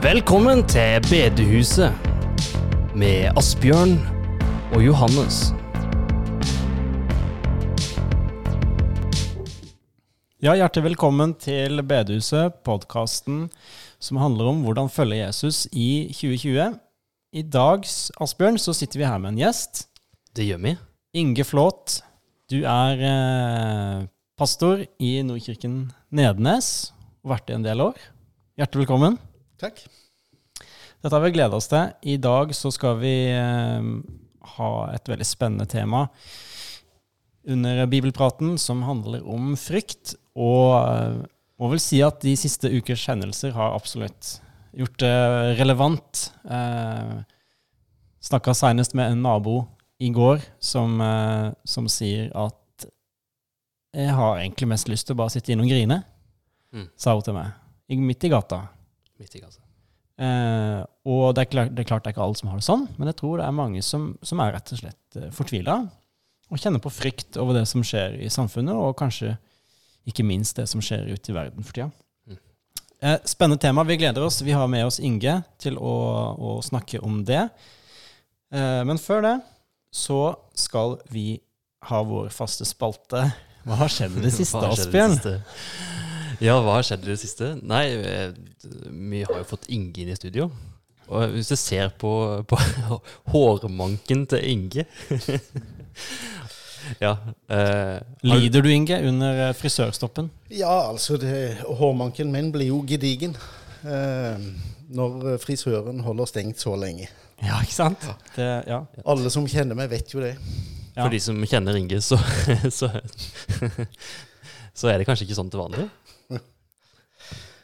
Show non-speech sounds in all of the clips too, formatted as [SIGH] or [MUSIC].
Velkommen til bedehuset med Asbjørn og Johannes. Ja, Hjertelig velkommen til Bedehuset, podkasten som handler om hvordan følge Jesus i 2020. I dag, Asbjørn, så sitter vi her med en gjest. Det gjør vi. Inge Flåt. Du er eh, pastor i Nordkirken Nedenes og vært det en del år. Hjertelig velkommen. Takk. Dette har vi gleda oss til. I dag så skal vi eh, ha et veldig spennende tema under bibelpraten som handler om frykt. Og eh, må vel si at de siste ukers hendelser har absolutt gjort det relevant. Eh, Snakka senest med en nabo i går som, eh, som sier at jeg har egentlig mest lyst til å bare sitte inne og grine, Mm. sa hun til meg. Midt i gata. Midt i gata. Eh, og det er, klart, det er klart det er ikke alle som har det sånn, men jeg tror det er mange som, som er rett og slett uh, fortvila og kjenner på frykt over det som skjer i samfunnet, og kanskje ikke minst det som skjer ute i verden for tida. Mm. Eh, spennende tema. Vi gleder oss. Vi har med oss Inge til å, å snakke om det. Eh, men før det så skal vi ha vår faste spalte. Hva har skjedd i det [LAUGHS] siste, Asbjørn? Ja, hva har skjedd i det siste? Nei, eh, vi har jo fått Inge inn i studio. Og hvis du ser på, på [LAUGHS] hårmanken til Inge [LAUGHS] Ja. Eh, Lider du, Inge, under eh, frisørstoppen? Ja, altså, det, hårmanken min blir jo gedigen eh, når frisøren holder stengt så lenge. Ja, ikke sant? Det, ja. Alle som kjenner meg, vet jo det. Ja. For de som kjenner Inge, så, [LAUGHS] så Så er det kanskje ikke sånn til vanlig?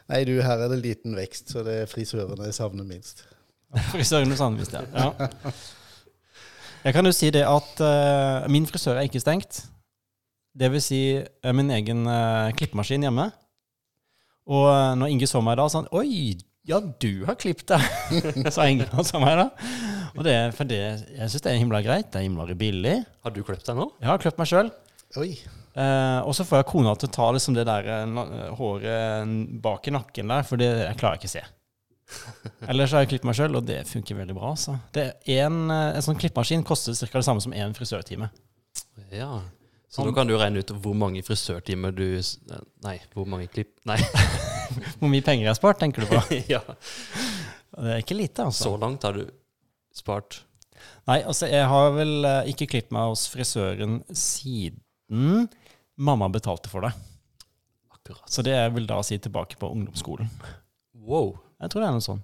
Nei, du, her er det liten vekst, så det er frisørene jeg savner minst. [LAUGHS] frisørene savner minst, ja. ja. Jeg kan jo si det at uh, min frisør er ikke stengt. Det vil si uh, min egen uh, klippemaskin hjemme. Og uh, når Inge så meg da, sa han Oi, ja, du har klippet deg, [LAUGHS] sa Inge og sa meg da. Og det, er- for det, jeg syns det er himla greit. Det er himla billig. Har du klippet deg nå? Jeg har klippet meg sjøl. Eh, og så får jeg kona til å ta liksom det der eh, håret bak i nakken der, for det jeg klarer jeg ikke å se. [LAUGHS] Ellers har jeg klippet meg sjøl, og det funker veldig bra. Så. Det er en, eh, en sånn klippemaskin koster ca. det samme som én frisørtime. Ja. Så nå kan du regne ut hvor mange frisørtimer du Nei, hvor mange klipp Nei. [LAUGHS] Hvor mye penger jeg har spart, tenker du på? [LAUGHS] ja. Det er ikke lite, altså. Så langt har du spart Nei, altså, jeg har vel eh, ikke klippet meg hos frisøren siden mamma betalte for det. akkurat. Så det jeg vil da si tilbake på ungdomsskolen. Wow. Jeg tror det er noe sånn.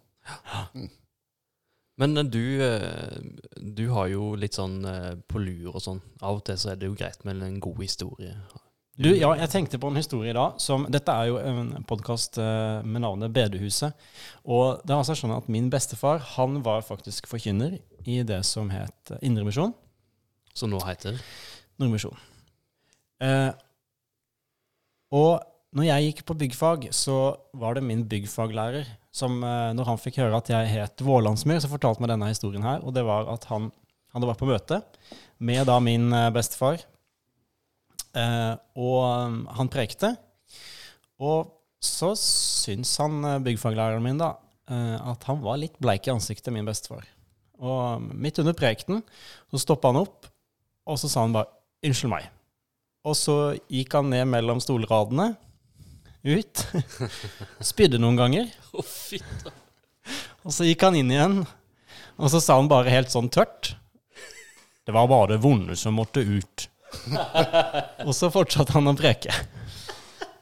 Men eh, du, eh, du har jo litt sånn eh, på lur og sånn. Av og til så er det jo greit med en god historie. Du, ja, jeg tenkte på en historie i dag. Som, dette er jo en podkast med navnet Bedehuset. Og det har altså sånn at min bestefar han var faktisk forkynner i det som het Indremisjon. Som nå heter Nordmisjon. Eh, og når jeg gikk på byggfag, så var det min byggfaglærer som, eh, når han fikk høre at jeg het Vårlandsmyr, så fortalte meg denne historien her. Og det var at han hadde vært på møte med da min eh, bestefar. Eh, og um, han prekte. Og så syns han eh, byggfaglæreren min da eh, at han var litt bleik i ansiktet, min bestefar. Og midt under prekenen så stoppa han opp, og så sa han bare 'unnskyld meg'. Og så gikk han ned mellom stolradene, ut, [LAUGHS] spydde noen ganger, Å, fytta. og så gikk han inn igjen, og så sa han bare helt sånn tørt 'Det var bare det vonde som måtte ut'. [LAUGHS] og så fortsatte han å preke.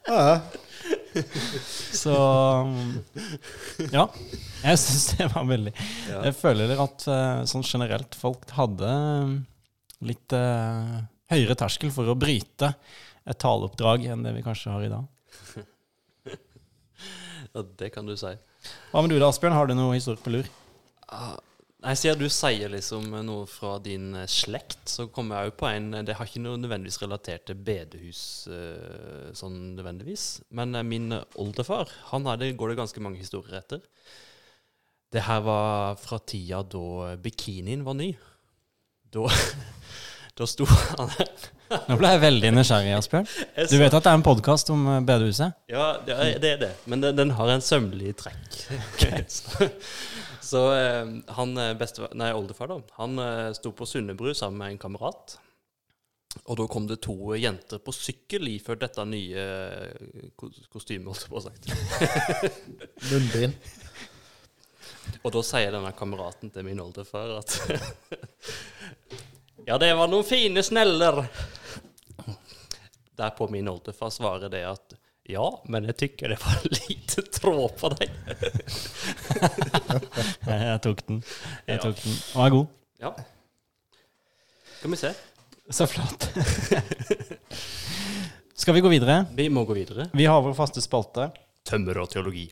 Ja, Så ja. Jeg syns det var veldig Jeg føler at eh, sånn generelt folk hadde litt eh, høyere terskel for å bryte et taleoppdrag enn det vi kanskje har i dag. [LAUGHS] ja, det kan du si. Hva med du da, Asbjørn? Har du noe historie på lur? Ah, Nei, Siden du sier liksom noe fra din eh, slekt, så kommer jeg jo på en Det har ikke noe nødvendigvis relatert til bedehus eh, sånn nødvendigvis. Men eh, min oldefar, han hadde, går det ganske mange historier etter. Det her var fra tida da bikinien var ny. Da, [LAUGHS] da sto han Nå ble jeg veldig nysgjerrig, Asbjørn. Du vet at det er en podkast om eh, bedehuset? Ja, det er det. Det. Men den, den har en sømmelig trekk. [LAUGHS] så så eh, han eh, beste, nei, oldefar, da, han sto på Sundebru sammen med en kamerat. Og da kom det to jenter på sykkel iført dette nye ko- kostymet, holdt jeg på å sagt. [LAUGHS] Munnbind. Og da sier denne kameraten til min oldefar at [LAUGHS] Ja, det var noen fine sneller. Derpå min oldefar svarer det at ja, men jeg tykker det var lite tråd på deg. [LAUGHS] Jeg, tok den. Jeg Ja. tok den. Og er god. Ja. Skal vi se. Så flott. Skal vi gå videre? Vi må gå videre. Vi har vår faste spalte. Tømmer og teologi.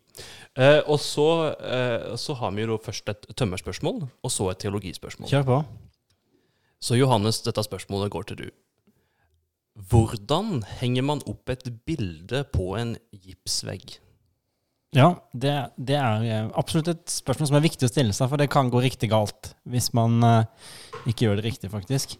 Eh, og så, eh, så har vi jo først et tømmerspørsmål, og så et teologispørsmål. Kjør på. Så Johannes, dette spørsmålet går til du. Hvordan henger man opp et bilde på en gipsvegg? Ja, det, det er eh, absolutt et spørsmål som er viktig å stille seg, for det kan gå riktig galt hvis man uh, ikke gjør det riktig, faktisk.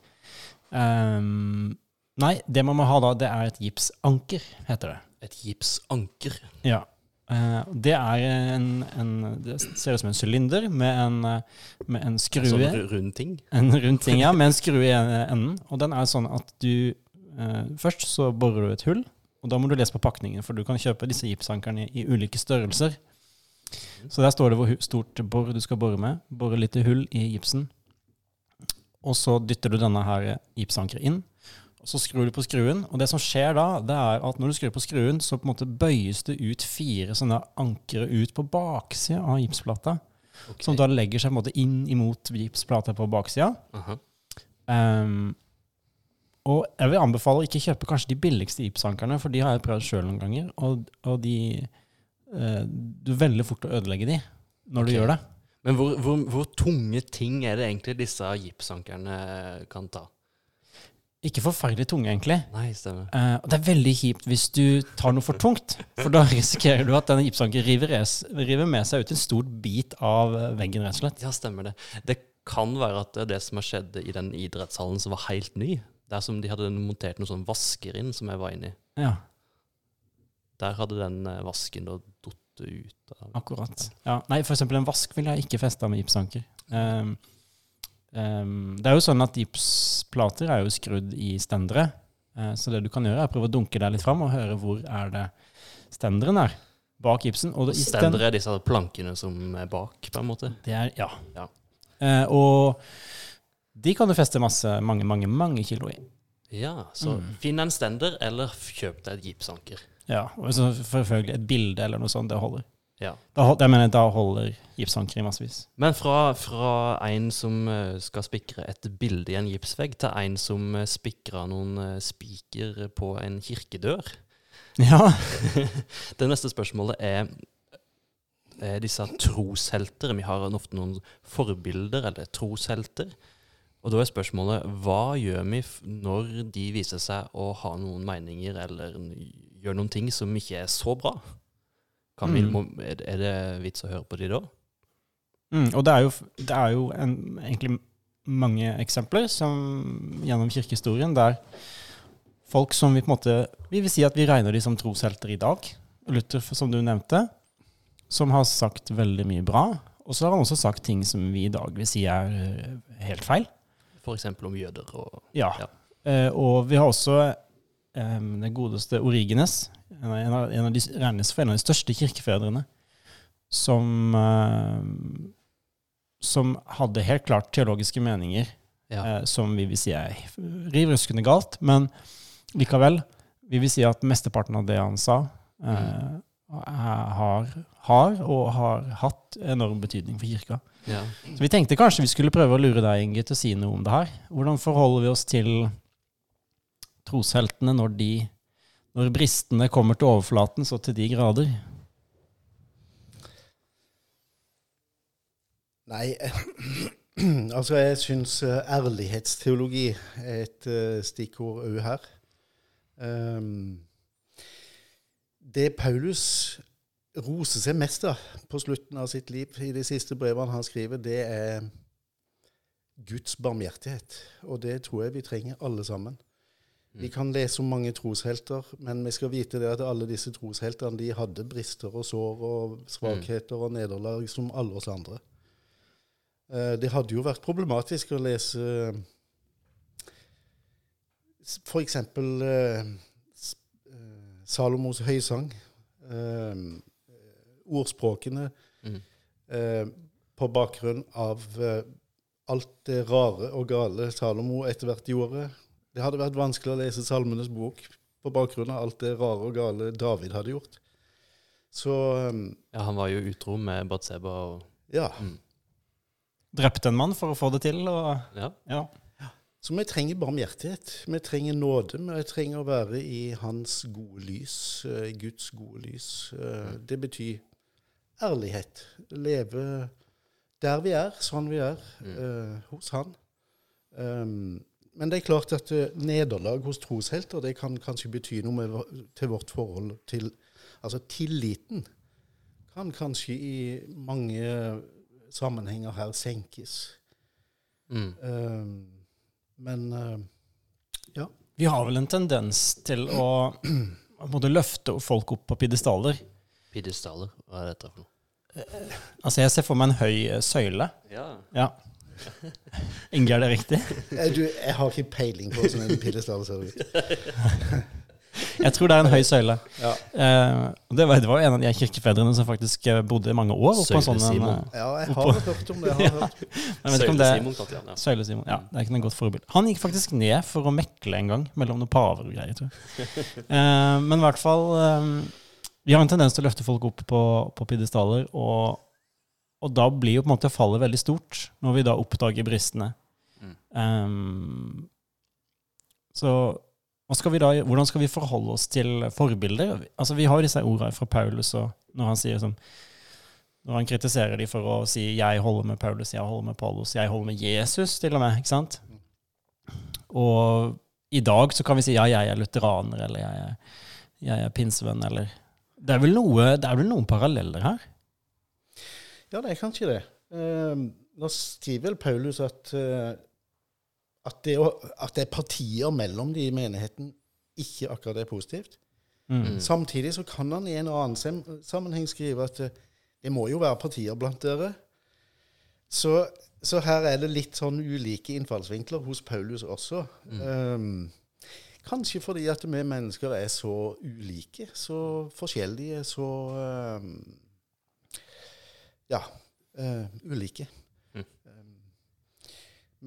Um, nei, det man må ha da, det er et gipsanker, heter det. Et gipsanker. Ja. Eh, det er en, en Det ser ut som en sylinder med en, eh, med en En sånn rund ting. En rund ting, ja, med en skrue i enden. Og den er sånn at du eh, Først så borer du et hull, og da må du lese på pakningen, for du kan kjøpe disse gipsankerne i, i ulike størrelser. Så der står det hvor stort bor du skal bore med. Bore litt hull i gipsen. Og så dytter du denne her gipsankeret inn. Og så skrur du på skruen, og det som skjer da, det er at når du skrur på skruen, så på en måte bøyes det ut fire sånne ankre ut på baksida av gipsplata. Okay. Som da legger seg på en måte inn imot gipsplata på baksida. Uh -huh. um, og jeg vil anbefale å ikke kjøpe kanskje de billigste gipsankerne, for de har jeg prøvd sjøl noen ganger, og, og de uh, Du er veldig fort å ødelegge de når du gjør det. Men hvor, hvor, hvor tunge ting er det egentlig disse gipsankerne kan ta? Ikke forferdelig tunge, egentlig. Nei, stemmer. Eh, og det er veldig kjipt hvis du tar noe for tungt, for da [LAUGHS] risikerer du at denne gipsankeren river, river med seg ut en stor bit av veggen, rett og slett. Ja, stemmer det. Det kan være at det er det som har skjedd i den idrettshallen som var helt ny. Der som de hadde montert noe sånn vasker inn, som jeg var inne i. Ja, Der hadde den eh, vasken da datt ut. akkurat. Ja, nei, for eksempel en vask ville jeg ikke festa med gipsanker. Ehm, ehm, det er jo sånn at gipsplater er jo skrudd i stendere, Uh, så det du kan gjøre er å prøve å dunke deg litt fram og høre hvor er det stenderen er bak gipsen. Og det, i sten- Stender er disse plankene som er bak, på en måte. Det er, ja. Ja. Uh, og de kan du feste masse, mange, mange, mange kilo i. Ja, så Mm. finn en stender, eller kjøp deg et gipsanker. Ja, og så selvfølgelig et bilde eller noe sånt, det holder. Ja. Da, jeg mener, da holder gipsanker i massevis. Men fra, fra en som eh, skal spikre et bilde i en gipsvegg, til en som uh, spikrer noen eh, spiker på en kirkedør. Ja, [LAUGHS] Det neste spørsmålet er, er disse troshelter. Vi har ofte noen forbilder eller troshelter. Og da er spørsmålet hva gjør vi når de viser seg å ha noen meninger eller gjør noen ting som ikke er så bra? Kan vi, Mm. er det- vits å høre på de da? mm, og det er jo, det er jo en, egentlig mange eksempler som, gjennom kirkehistorien der folk som vi på en måte Vi vil si at vi regner de som troshelter i dag. Luther, som du nevnte, som har sagt veldig mye bra. Og så har han også sagt ting som vi i dag vil si er eh, helt feil. F.eks. om jøder og Ja. Ja. Eh, og vi har også eh, den godeste Origenes, en av, en av, de regnes for en av de største kirkefedrene, som, eh, som hadde helt klart teologiske meninger ja. uh, som vi vil si er riv ruskende galt, men likevel, vi vil si at mesteparten av det han sa, eh, har, har og har hatt enorm betydning for kirka. ja. Så vi tenkte kanskje vi skulle prøve å lure deg, Inge, til å si noe om det her. Hvordan forholder vi oss til trosheltene når de når bristene kommer til overflaten så til de grader? Nei, [CLEARS THROAT] altså jeg syns eh, ærlighetsteologi er et eh, stikkord òg her. Ehm, det Paulus roser seg mest av på slutten av sitt liv, i de siste brevene han skriver, det er Guds barmhjertighet. Og det tror jeg vi trenger alle sammen. Vi kan lese om mange troshelter, men vi skal vite at alle disse trosheltene de hadde brister og sår og svakheter og nederlag som alle oss andre. Eh, Det hadde jo vært problematisk å lese eksempel eh, eh, Salomos høysang. Ordspråkene på bakgrunn av alt det rare og gale Salomo etter hvert gjorde. Det hadde vært vanskelig å lese Salmenes bok på bakgrunn av alt det rare og gale David hadde gjort. Så eh, Ja, han var jo utro med Batseba og ja. Drepte en mann for å få det til, og Ja. ja. Så vi trenger barmhjertighet. Vi trenger nåde. Vi trenger å være i hans gode lys, eh, Guds gode lys. Eh, Det betyr ærlighet. Leve der vi er, sånn vi er, mm. hos han. Um, men det er klart at eh, nederlag hos troshelter det kan kanskje bety noe med, til vårt forhold til Altså tilliten kan kanskje i mange sammenhenger her senkes. Mm. Um, men uh, ja. Vi har vel en tendens til å både løfte folk opp på pidestaller. Pidestaller, hva er dette for noe? Altså, jeg ser for meg en høy eh, søyle. Ja. Ja. Inge, er det riktig? Eh, Du, jeg har ikke peiling på hvordan en pidestall ser ut. [LAUGHS] Jeg tror det er en høy søyle. Ja. Eh, det, var, det var en av de kirkefedrene som faktisk bodde bodde mange år oppå en sånn Søyle-Simon. eh, ja, jeg har hørt om det. Jeg har hørt. Søyle-Simon kalte de han, ja. Ja, det er ikke noe godt forbilde. Han gikk faktisk ned for å mekle en gang mellom noen paver og greier, tror jeg. [LAUGHS] Eh, men i hvert fall eh, Vi har en tendens til å løfte folk opp på, på pidestaller, og, og da blir jo på en måte fallet veldig stort, når vi da oppdager bristene. Mm. Um, så skal vi da, hvordan skal vi forholde oss til forbilder? Altså, vi har jo disse ordene fra Paulus, når han som når han kritiserer de for å si 'jeg holder med Paulus', 'jeg holder med Paulus', 'jeg holder med Jesus', til og med. ikke sant? Og i dag så kan vi si 'ja, jeg er lutheraner', eller 'jeg er, jeg er pinsevenn', eller det er, noe, det er vel noen paralleller her? Ja, det er kanskje det. Um, nå sier vel Paulus at, eh, at, det, at det er partier mellom de i menigheten ikke akkurat er positivt. Mm. Samtidig så kan han i en eller annen sammenheng skrive at eh, det må jo være partier blant dere. Så, så her er det litt sånn ulike innfallsvinkler hos Paulus også. Um, kanskje fordi at vi mennesker er så ulike, så forskjellige, så um, Ja, eh, ulike. Mm. Um,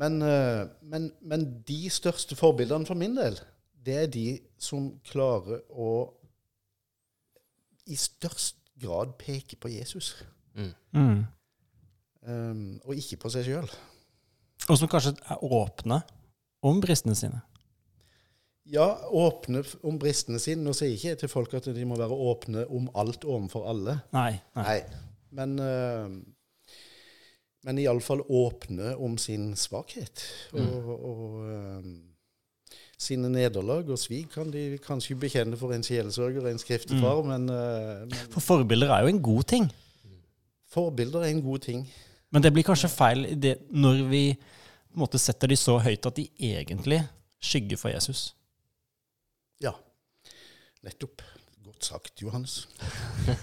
men, eh, men, men de største forbildene for min del, det er de som klarer å i størst grad peke på Jesus, Mm. Mm. um, og ikke på seg sjøl. Og som kanskje er åpne om bristene sine. Ja, åpne om bristene sine. Nå sier jeg ikke til folk at de må være åpne om alt overfor alle. Nei. nei. Nei. Men, uh, men iallfall åpne om sin svakhet. Og, og uh, sine nederlag og svik kan de kanskje bekjenne for en sjelesørger, en skriftefar, men, uh, men For forbilder er jo en god ting. forbilder er en god ting. Men det blir kanskje feil det, når vi måte setter de så høyt at de egentlig skygger for Jesus. Ja, nettopp. Godt sagt, Johannes.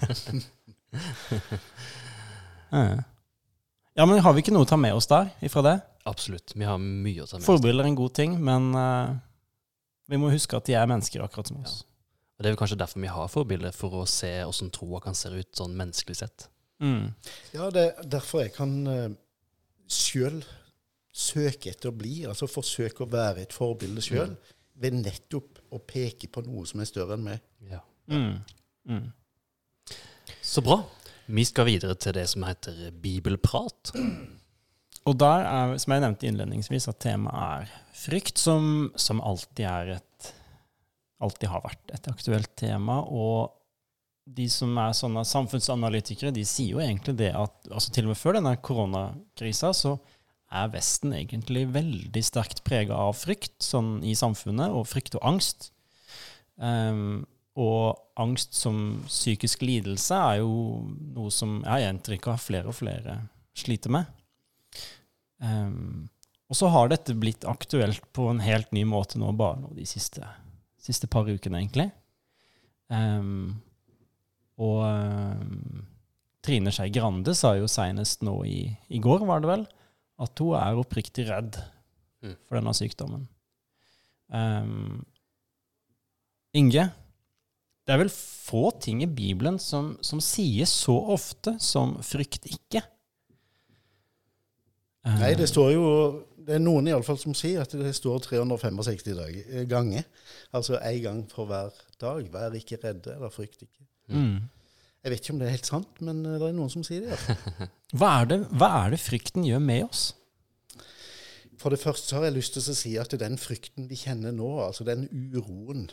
[LAUGHS] [LAUGHS] Ja. ja, men har vi ikke noe å ta med oss der ifra det? Absolutt. Vi har mye å ta med oss. Forbilder er en god ting, men uh, vi må huske at de er mennesker akkurat som oss. Og Det er kanskje derfor vi har forbilder, for å se hvordan troa kan se ut sånn menneskelig sett. Mm. Ja, det er derfor jeg kan uh, sjøl søke etter å bli, altså forsøke å være et forbilde sjøl, ved nettopp å peke på noe som er større enn meg. Ja. Mm. Så bra. Vi skal videre til det som heter bibelprat. Og der er, som jeg nevnte innledningsvis, at temaet er frykt, som, som alltid er et Alltid har vært et aktuelt tema. Og de som er sånne samfunnsanalytikere, de sier jo egentlig det at altså til og med før denne koronakrisa, så er Vesten egentlig veldig sterkt prega av frykt sånn i samfunnet, og frykt og angst. Ehm, og angst som psykisk lidelse er jo noe som jeg har inntrykk av flere og flere sliter med. Um, Og så har dette blitt aktuelt på en helt ny måte nå, bare nå de siste, siste par ukene, egentlig. Um, og um, Trine Skei Grande sa jo senest nå i, i går, var det vel, at hun er oppriktig redd Mm. for denne sykdommen. Um, Inge, det er vel få ting i Bibelen som, som sies så ofte som 'frykt ikke'. Nei, det står jo Det er noen i alle fall som sier at det står 365 dag- eh, ganger. Altså én gang for hver dag. Vær ikke redde, eller frykt ikke. mm. Jeg vet ikke om det er helt sant, men eh, det er noen som sier det. [LAUGHS] Hva, er det, hva er det frykten gjør med oss? For det første har jeg lyst til å si at den frykten vi kjenner nå, altså den uroen,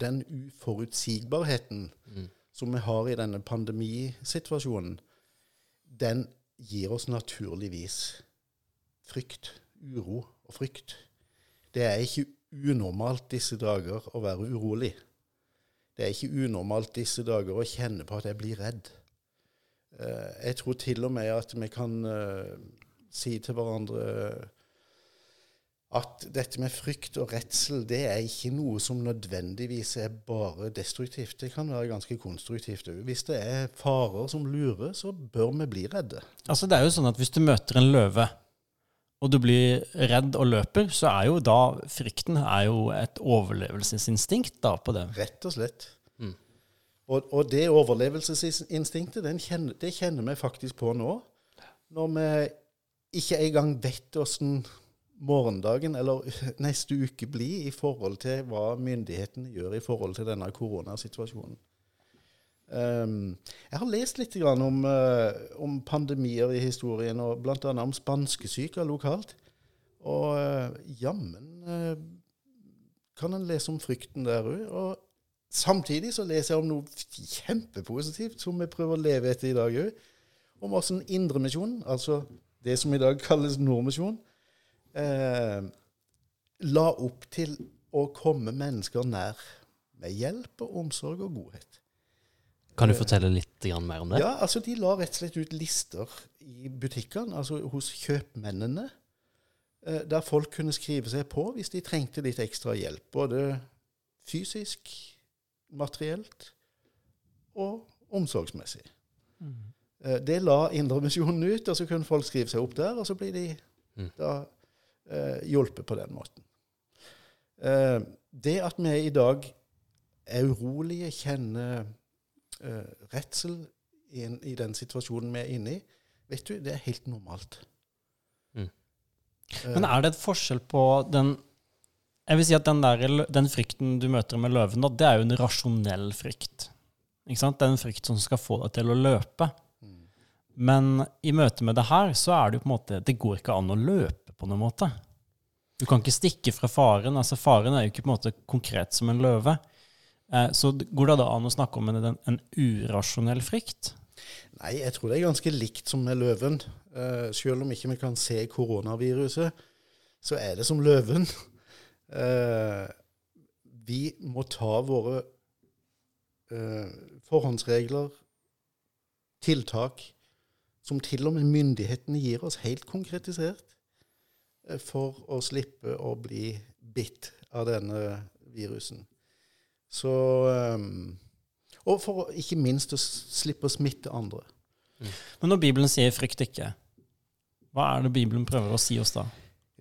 den uforutsigbarheten Mm. som vi har i denne pandemisituasjonen, den gir oss naturligvis frykt, uro og frykt. Det er ikke unormalt disse dager å være urolig. Det er ikke unormalt disse dager å kjenne på at jeg blir redd. Eh, Jeg tror til og med at vi kan eh, si til hverandre at dette med frykt og redsel, det er ikke noe som nødvendigvis er bare destruktivt. Det kan være ganske konstruktivt òg. Hvis det er farer som lurer, så bør vi bli redde. Altså Det er jo sånn at hvis du møter en løve, og du blir redd og løper, så er jo da frykten er jo et overlevelsesinstinkt da på det. Rett og slett. Mm. Og, og det overlevelsesinstinktet, den kjenner, det kjenner vi faktisk på nå. Når vi ikke engang vet åssen morgendagen eller [LAUGHS] neste uke blir i forhold til hva myndighetene gjør i forhold til denne koronasituasjonen. Um, jeg har lest litt om, uh, om pandemier i historien, og bl.a. om spanskesyke lokalt. Og uh, jammen uh, kan en lese om frykten der òg. Og samtidig så leser jeg om noe kjempepositivt som vi prøver å leve etter i dag òg. Om åssen Indremisjonen, altså det som i dag kalles Nordmisjon, eh, la opp til å komme mennesker nær med hjelp og omsorg og godhet. Kan du fortelle litt mer om det? Ja, altså De la rett og slett ut lister i butikkene, altså hos kjøpmennene, eh, der folk kunne skrive seg på hvis de trengte litt ekstra hjelp. Både fysisk, materielt og omsorgsmessig. Mm. Det la Indremisjonen ut, og så kunne folk skrive seg opp der, og så blir de Mm. da eh, hjulpet på den måten. Eh, det at vi i dag er urolige, kjenner eh, redsel i, i den situasjonen vi er inne i, vet du, det er helt normalt. Mm. Eh, Men er det et forskjell på den Jeg vil si at den, der, den frykten du møter med løven, da, det er jo en rasjonell frykt. Ikke sant? Det er en frykt som skal få deg til å løpe. mm. Men i møte med det her, så er det jo på en måte Det går ikke an å løpe på noen måte. Du kan ikke stikke fra faren. altså Faren er jo ikke på en måte konkret som en løve. Eh, så går det da an å snakke om en, en urasjonell frykt? Nei, jeg tror det er ganske likt som med løven. Eh, selv om ikke vi kan se koronaviruset, så er det som løven. Eh, vi må ta våre eh, forhåndsregler, tiltak, som til og med myndighetene gir oss helt konkretisert, for å slippe å bli bitt av denne virusen. Så eh, Og for ikke minst å slippe å smitte andre. Men når Bibelen sier 'frykt ikke', hva er det Bibelen prøver å si oss da?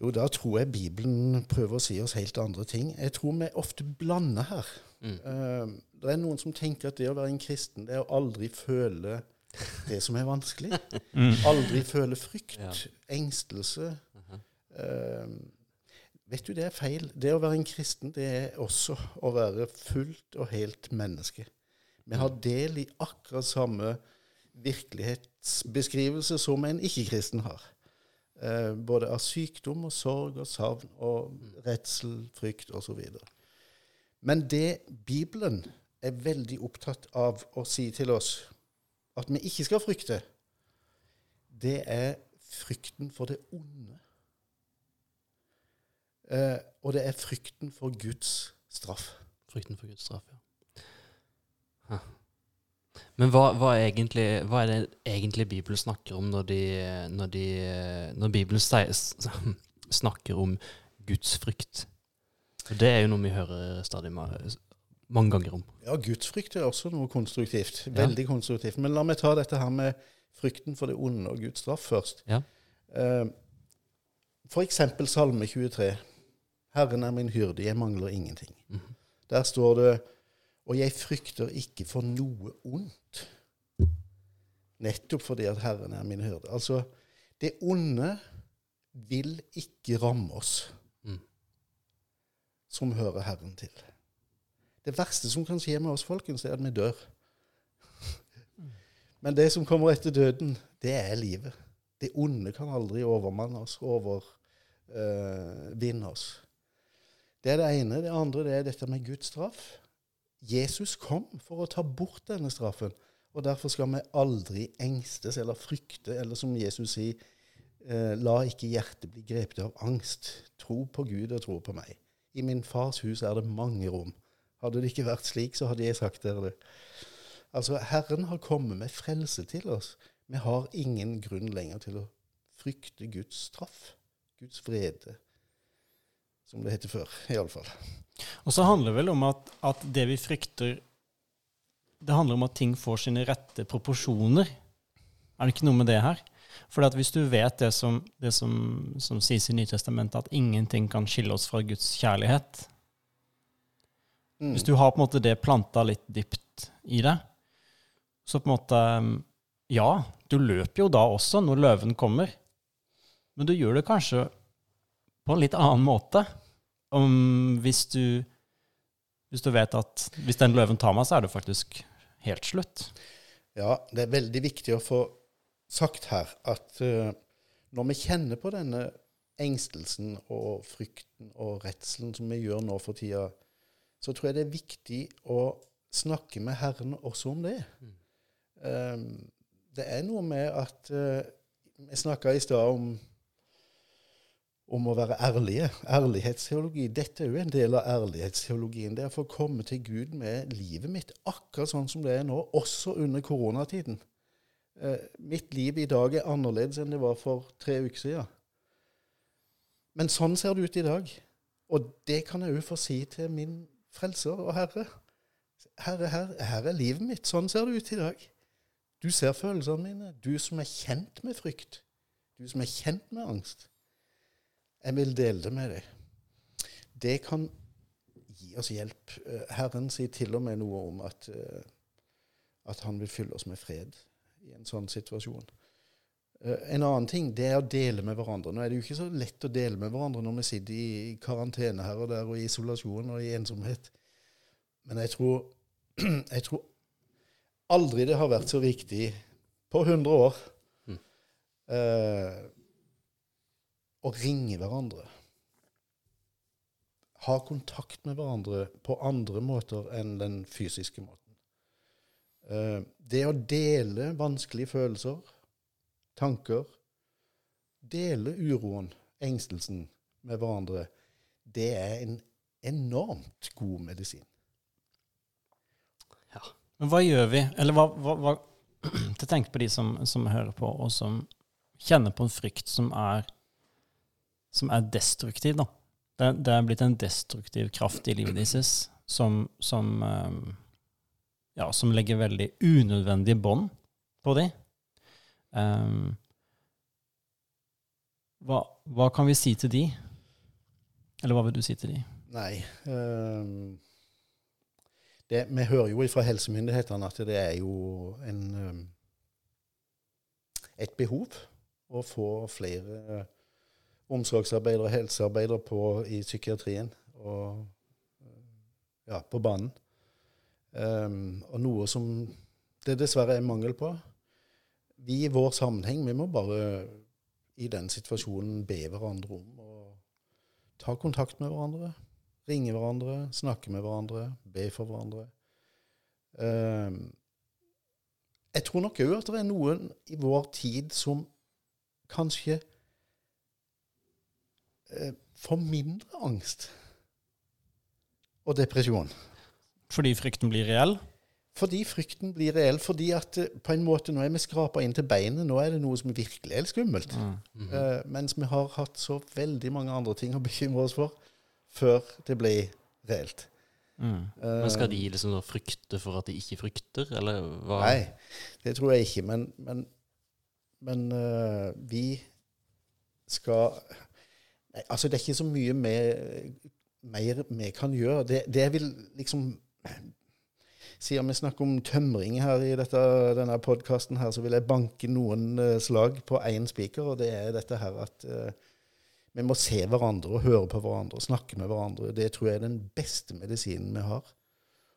Jo, da tror jeg Bibelen prøver å si oss helt andre ting. Jeg tror vi ofte blander her. Mm. Eh, det er noen som tenker at det å være en kristen, det er å aldri føle det som er vanskelig. [LAUGHS] Aldri føle frykt, Ja. engstelse. Eh, vet du, det er feil. Det å være en kristen, det er også å være fullt og helt menneske. Vi har del i akkurat samme virkelighetsbeskrivelse som en ikke-kristen har. Eh, både av sykdom og sorg og savn og redsel, frykt osv. Men det Bibelen er veldig opptatt av å si til oss at vi ikke skal frykte, det er frykten for det onde. Eh, og det er frykten for Guds straff. Frykten for Guds straff, ja. Men hva, hva, egentlig, hva er det egentlig Bibelen snakker om når, de, når, de, når Bibelen [LAUGHS] snakker om gudsfrykt. For det er jo noe vi hører stadig mange ganger om. Ja, gudsfrykt er også noe konstruktivt. Ja. Veldig konstruktivt. Men la meg ta dette her med frykten for det onde og Guds straff først. Ja. Eh, For eksempel Salme 23. Herren er min hyrde, jeg mangler ingenting. Mhm. Der står det Og jeg frykter ikke for noe ondt. Nettopp fordi at Herren er min hyrde. Altså, det onde vil ikke ramme oss Mm. som hører Herren til. Det verste som kan skje med oss, folkens, er at vi dør. Men det som kommer etter døden, det er livet. Det onde kan aldri overmanne oss, overvinne oss. Det er det ene. Det andre det er dette med Guds straff. Jesus kom for å ta bort denne straffen. Og derfor skal vi aldri engstes eller frykte, eller som Jesus sier, eh, la ikke hjertet bli grepet av angst. Tro på Gud og tro på meg. I min fars hus er det mange rom. Hadde det ikke vært slik, så hadde jeg sagt dere det. Altså, Herren har kommet med frelse til oss. Vi har ingen grunn lenger til å frykte Guds straff. Guds vrede. Som det heter før, iallfall. Og så handler det vel om at, at det vi frykter Det handler om at ting får sine rette proporsjoner. Er det ikke noe med det her? For hvis du vet det som, det som, som sies i Nytestamentet, at ingenting kan skille oss fra Guds kjærlighet Mm. Hvis du har på en måte det planta litt dypt i deg, så på en måte Ja, du løper jo da også når løven kommer, men du gjør det kanskje på en litt annen måte. Om hvis du hvis du vet at hvis den løven tar meg, så er det faktisk helt slutt. Ja, det er veldig viktig å få sagt her at uh, når vi kjenner på denne engstelsen og frykten og redselen som vi gjør nå for tida, så tror jeg det er viktig å snakke med Herren også om det. Eh, det er noe med at uh, Vi snakka i stad om om å være ærlige. Ærlighetsteologi. Dette er jo en del av ærlighetsteologien. Det er å komme til Gud med livet mitt akkurat sånn som det er nå, også under koronatiden. Eh, mitt liv i dag er annerledes enn det var for tre uker siden. Men sånn ser det ut i dag. Og det kan jeg òg få si til min frelser og Herre. Herre, her, her er livet mitt. Sånn ser det ut i dag. Du ser følelsene mine. Du som er kjent med frykt. Du som er kjent med angst. Jeg vil dele det med deg. Det kan gi oss hjelp. Eh, Herren sier til og med noe om at, eh, at han vil fylle oss med fred i en sånn situasjon. Eh, En annen ting det er å dele med hverandre. Nå er det jo ikke så lett å dele med hverandre når vi sitter i karantene her og der, og i isolasjon og i ensomhet. Men jeg tror, [CLEARS THROAT] jeg tror aldri det har vært så viktig på 100 år Mm. eh, å ringe hverandre. Ha kontakt med hverandre på andre måter enn den fysiske måten. Eh, det å dele vanskelige følelser, tanker, dele uroen, engstelsen med hverandre, det er en enormt god medisin. Men hva gjør vi? Eller hva, hva, hva [CLEARS THROAT] Jeg tenker på de som, som hører på, og som kjenner på en frykt som er, som er destruktiv, da. Det, det er blitt en destruktiv kraft i livet deres som, som, eh, ja, som legger veldig unødvendige bånd på dem. Um, hva, hva kan vi si til de? Eller hva vil du si til de? Nei um det, Vi hører jo fra helsemyndighetene at det er jo en, ehm, et behov å få flere omsorgsarbeidere og helsearbeidere på, i psykiatrien og ja, på banen. Um, og noe som det dessverre er mangel på. Vi i vår sammenheng vi må bare i den situasjonen be hverandre om å ta kontakt med hverandre. Ringe hverandre, snakke med hverandre, be for hverandre. Um, jeg tror nok òg at det er noen i vår tid som kanskje får mindre angst og depresjon. Fordi frykten blir reell? Fordi frykten blir reell. Fordi at eh, på en måte nå er vi skrapa inn til beinet. Nå er det noe som virkelig er skummelt. Mm. Eh, mens vi har hatt så veldig mange andre ting å bekymre oss for før det ble reelt. Mm. Uh, Men skal de liksom da frykte for at de ikke frykter, eller hva? Nei, det tror jeg ikke. Men, men, men uh, vi skal Altså, det er ikke så mye mer vi kan gjøre. Det, det vil liksom Siden vi snakker om tømring her i dette, denne podkasten, så vil jeg banke noen eh, slag på én spiker, og det er dette her at uh, vi må se hverandre og høre på hverandre og snakke med hverandre. Det tror jeg er den beste medisinen vi har.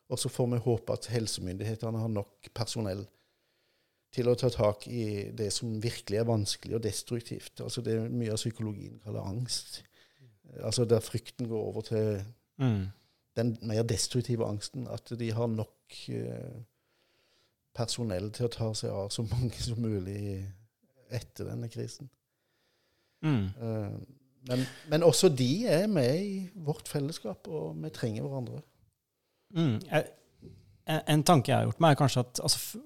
Og så får vi håpe at helsemyndighetene har nok personell til å ta tak i det som virkelig er vanskelig og destruktivt. Altså det mye av psykologien kaller angst. Altså der frykten går over til Mm. den mer destruktive angsten. At de har nok eh, personell til å ta seg av så [LAUGHS] mange som mulig etter denne krisen. Mm. Eh, men, men også de er med i vårt fellesskap, og vi trenger hverandre. Mm. Jeg, en, tanke jeg har gjort meg, er kanskje at altså,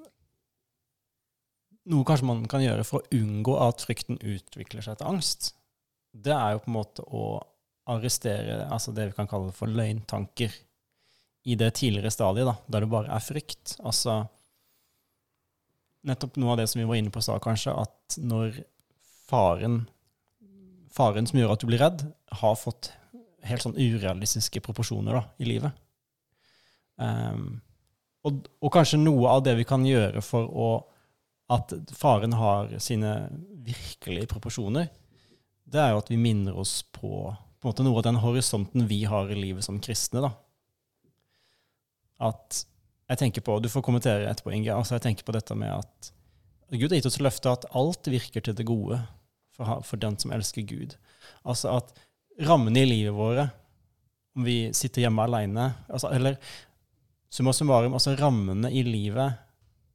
Noe kanskje man kan gjøre for å unngå at frykten utvikler seg til angst, det er jo på en måte å arrestere altså det vi kan kalle for løgntanker i det tidligere stadiet, da, der det bare er frykt. Altså nettopp noe av det som vi var inne på stad, kanskje, at når faren faren som gjør at du blir redd, har fått helt sånn urealistiske proporsjoner da, i livet. Um, og, og kanskje noe av det vi kan gjøre for å at faren har sine virkelige proporsjoner, det er jo at vi minner oss på, på noe av den horisonten vi har i livet som kristne. da. At jeg tenker på, Du får kommentere etterpå, Inge. altså jeg tenker på dette med at Gud har gitt oss løftet at alt virker til det gode for, for den som elsker Gud. Altså at rammene i livet våre, om vi sitter hjemme alene altså, Eller summa summarum, altså rammene i livet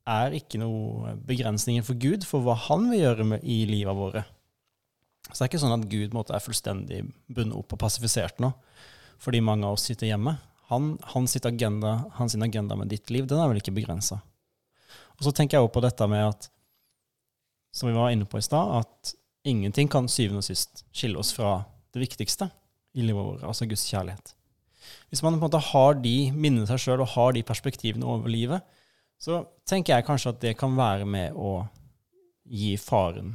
er ikke noe begrensninger for Gud for hva han vil gjøre med, i livet våre. Så det er ikke sånn at Gud måte, er fullstendig bundet opp og passifisert nå, fordi mange av oss sitter hjemme. Han, hans, agenda, hans agenda med ditt liv, den er vel ikke begrensa. Og så tenker jeg også på dette med at, som vi var inne på i stad, at ingenting kan syvende og sist skille oss fra det viktigste i livet vårt, altså Guds kjærlighet. Hvis man på en måte har de minnene seg sjøl og har de perspektivene over livet, så tenker jeg kanskje at det kan være med å gi faren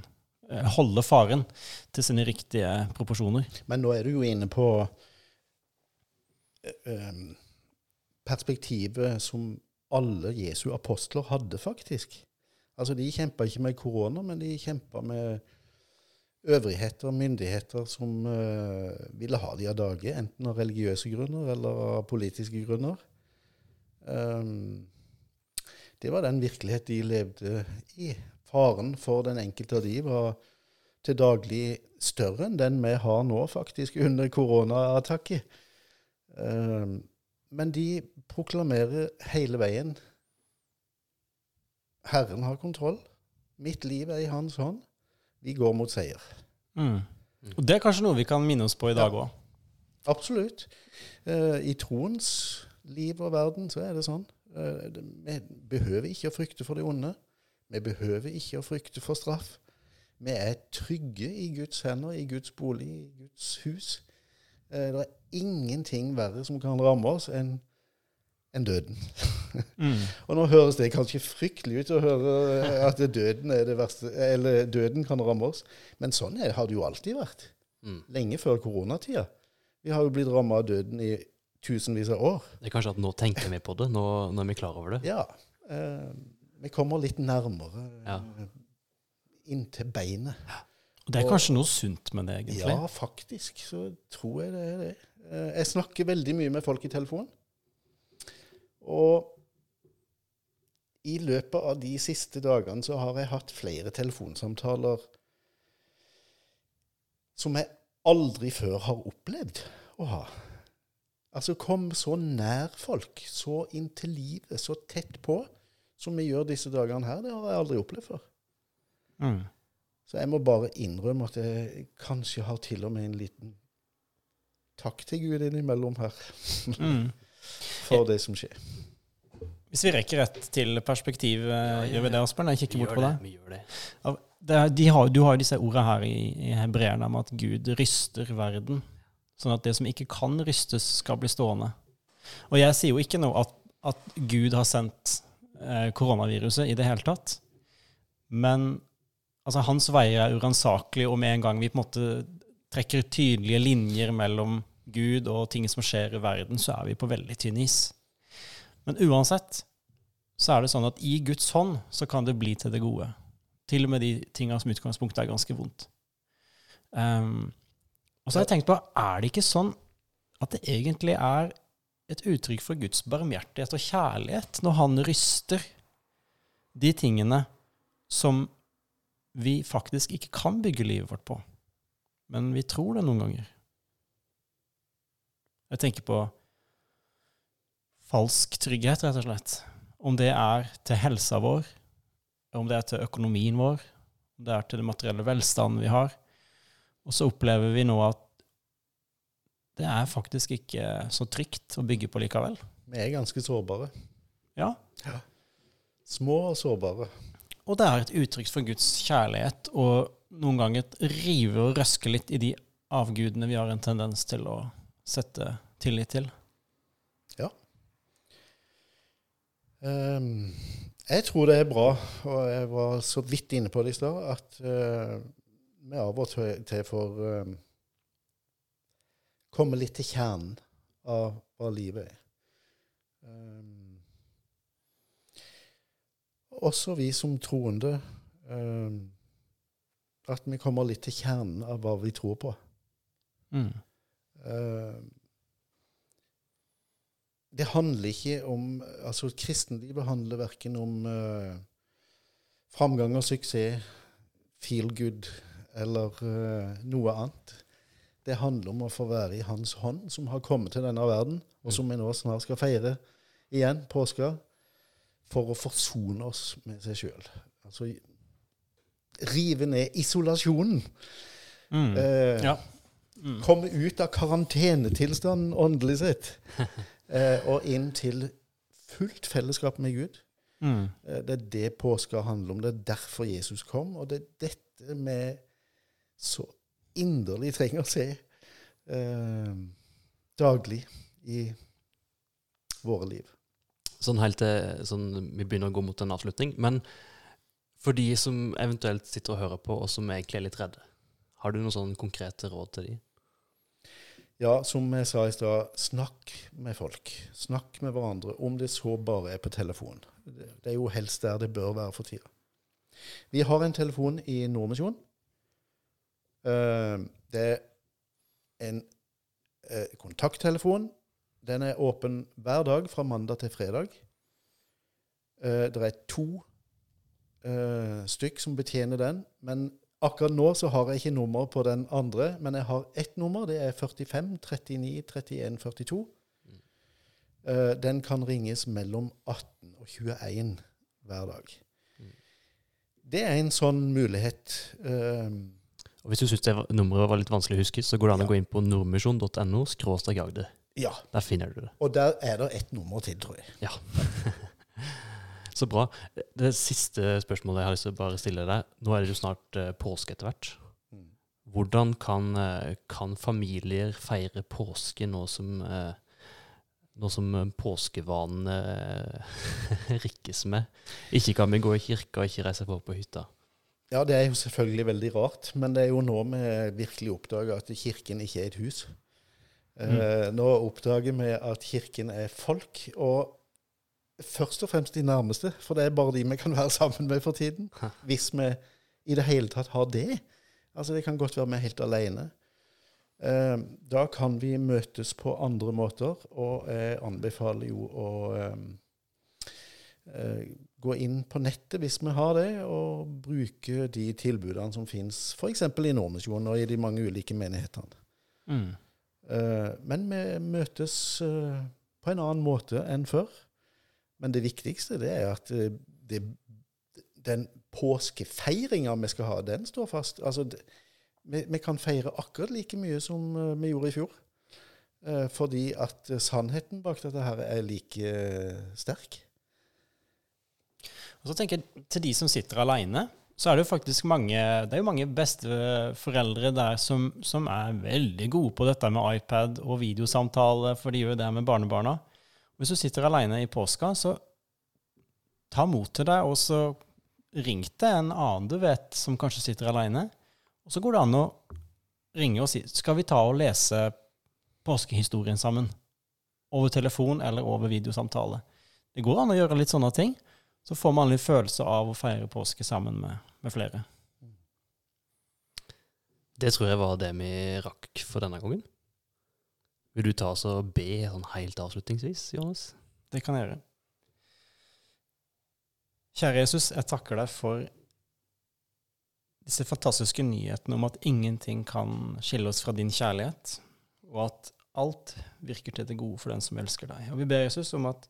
eh, Holde faren til sine riktige proporsjoner. Men nå er du jo inne på eh, eh, perspektivet som alle Jesu apostler hadde, faktisk. Altså, De kjempa ikke med korona, men de kjempa med øvrigheter, og myndigheter, som uh, ville ha de av dage, enten av religiøse grunner eller av politiske grunner. Um, det var den virkelighet de levde i. Faren for den enkelte av de var til daglig større enn den vi har nå, faktisk, under koronaattacket. Um, men de proklamerer hele veien Herren har kontroll. Mitt liv er i hans hånd. Vi går mot seier. Mm. Og det er kanskje noe vi kan minne oss på i dag òg. Absolutt. Eh, I troens liv og verden så er det sånn. Eh, vi behøver ikke å frykte for det onde. Vi behøver ikke å frykte for straff. Vi er trygge i Guds hender, i Guds bolig, i Guds hus. Eh, det er ingenting verre som kan ramme oss enn enn døden. [LAUGHS] Mm. Og nå høres det kanskje fryktelig ut å høre at døden er det verste, eller døden kan ramme oss, men sånn er, har det jo alltid vært. Mm. Lenge før koronatida. Vi har jo blitt ramma av døden i tusenvis av år. Det er kanskje at nå tenker vi på det, nå, nå er vi klar over det. Ja. Eh, vi kommer litt nærmere Ja. eh, inntil beinet. Og det er kanskje noe sunt med det, egentlig. Ja, faktisk så tror jeg det er det. Eh, jeg snakker veldig mye med folk i telefonen. Og i løpet av de siste dagene så har jeg hatt flere telefonsamtaler som jeg aldri før har opplevd å ha. Altså kom så nær folk, så inntil livet, så tett på, som vi gjør disse dagene her. Det har jeg aldri opplevd før. Mm. Så jeg må bare innrømme at jeg kanskje har til og med en liten takk til Gud innimellom her Mm. [LAUGHS] for det som skjer. Hvis vi rekker rett til perspektiv, ja, gjør vi det, Asbjørn? Jeg kikker bort på det. deg. Vi gjør det. Det de har, du har jo disse ordene her i, i hebreerne om at Gud ryster verden, sånn at det som ikke kan rystes, skal bli stående. Og jeg sier jo ikke nå at, at Gud har sendt eh, koronaviruset i det hele tatt, men altså, hans veier er uransakelige, og med en gang vi på en måte trekker tydelige linjer mellom Gud og ting som skjer i verden, så er vi på veldig tynn is. Men uansett så er det sånn at i Guds hånd så kan det bli til det gode. Til og med de tinga som utgangspunktet er ganske vondt. Ehm, og så har jeg tenkt på, er det ikke sånn at det egentlig er et uttrykk for Guds barmhjertighet og kjærlighet når han ryster de tingene som vi faktisk ikke kan bygge livet vårt på, men vi tror det noen ganger. Jeg tenker på falsk trygghet, rett og slett. Om det er til helsa vår, om det er til økonomien vår, om det er til den materielle velstanden vi har. Og så opplever vi nå at det er faktisk ikke så trygt å bygge på likevel. Vi er ganske sårbare. Ja. Små og sårbare. Og det er et uttrykk for Guds kjærlighet, og noen ganger rive og røske litt i de avgudene vi har en tendens til å sette tillit til. Ehm, jeg tror det er bra, og jeg var så vidt inne på det i stad, at eh, vi av og til får eh, komme litt til kjernen av hva livet er. Um, også vi som troende um, At vi kommer litt til kjernen av hva vi tror på. Mm. Uh, det handler ikke om altså Kristenlivet handler verken om uh, framgang og suksess, feel good eller eh, noe annet. Det handler om å få være i Hans hånd, som har kommet til denne verden, og som vi nå snart skal feire igjen, påska, for å forsone oss med seg sjøl. Altså rive ned isolasjonen. Mm. Eh, Ja. Mm. komme ut av karantenetilstanden åndelig sett, [LAUGHS] eh, og inn til fullt fellesskap med Gud. Mm. Eh, det er det påska handler om. Det er derfor Jesus kom, og det er dette vi så inderlig trenger å se eh, daglig i våre liv. Sånn helt til sånn, Vi begynner å gå mot en avslutning. Men for de som eventuelt sitter og hører på, og som egentlig er litt redde, har du noen sånn konkrete råd til de? Ja, som jeg sa i stad, snakk med folk. Snakk med hverandre, om det så bare er på telefon. Det er jo helst der det bør være for tida. Vi har en telefon i Nordmisjon. Eh, Det er en eh, kontakttelefon. Den er åpen hver dag fra mandag til fredag. Eh, Det er to eh, stykk som betjener den, men Akkurat nå så har jeg ikke nummer på den andre, men jeg har ett nummer. Det er 45 39 31 42. Eh, den kan ringes mellom 18 og 21 hver dag. Det er en sånn mulighet. Og Hvis du syns nummeret var litt vanskelig å huske, så går det an Ja. å gå inn på nordmisjon.no agder. ja. Der finner du det. Og der er det ett nummer til, tror jeg. Ja. [LAUGHS] Så bra. Det siste spørsmålet jeg har lyst til å bare stille deg. Nå er det jo snart eh, påske etter hvert. Mm. Hvordan kan, eh, kan familier feire påske nå som eh, nå som påskevanene [LAUGHS] rikkes med? Ikke kan vi gå i kirka ikke reise på på hytta. Ja, det er jo selvfølgelig veldig rart, men det er jo nå vi virkelig oppdager at kirken ikke er et hus. Eh, nå oppdager vi at kirken er folk, og først og fremst de nærmeste, for det er bare de vi kan være [LAUGHS] sammen med for tiden. Hvis vi i det hele tatt har det. Altså, det kan godt være vi er helt alene. Eh, da kan vi møtes på andre måter, og jeg anbefaler jo å eh, gå inn på nettet hvis vi har det, og bruke de tilbudene som fins f.eks. i Nordmisjonen og i de mange ulike menighetene. Mm. Eh, men vi møtes eh, på en annen måte enn før. Men det viktigste det er at eh, det, den påskefeiringa vi skal ha, den står fast. Altså, det, vi, vi kan feire akkurat like mye som vi gjorde i fjor. Fordi at sannheten bak dette her er like sterk. Og så tenker jeg til de som sitter aleine, så er det jo faktisk mange Det er jo mange besteforeldre der som, som er veldig gode på dette med iPad og videosamtale, for de gjør det med barnebarna. Hvis du sitter aleine i påska, så ta mot til deg, og så ring til en annen du vet som kanskje sitter aleine. Og så går det an å ringe og si Skal vi ta og lese påskehistorien sammen? Over telefon eller over videosamtale. Det går an å gjøre litt sånne ting. Så får man litt følelse av å feire påske sammen med, med flere. Det tror jeg var det vi rakk for denne gangen. Vil du ta oss og be sånn helt avslutningsvis, Johannes? Det kan jeg gjøre. Kjære Jesus, jeg takker deg for disse fantastiske nyhetene om at ingenting kan skille oss fra din kjærlighet, og at alt virker til det gode for den som elsker deg. Og vi ber Jesus om at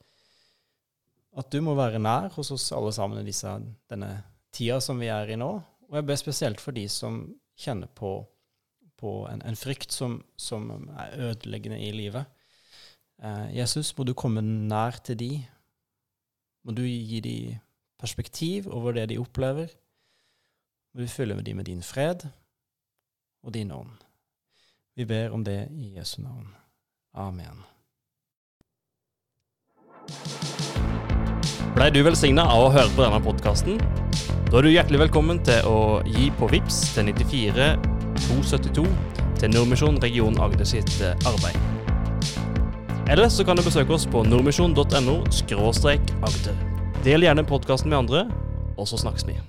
at du må være nær hos oss alle sammen i disse, denne tida som vi er i nå. Og jeg ber spesielt for de som kjenner på, på en, en, frykt som, som, er ødeleggende i livet. Eh, Jesus, må du komme nær til de. Må du gi de perspektiv over det de opplever. Må du fylle de med din fred og din ånd. Vi ber om det i Jesu navn. Amen. Blei du velsigna av å høre på denne podkasten? Da er du hjertelig velkommen til å gi på VIPS til 94 272 til Nordmisjon region Agder sitt eh, arbeid. Eller så kan du besøke oss på nordmisjon.no agder. Del gjerne podkasten med andre, og så snakkes vi.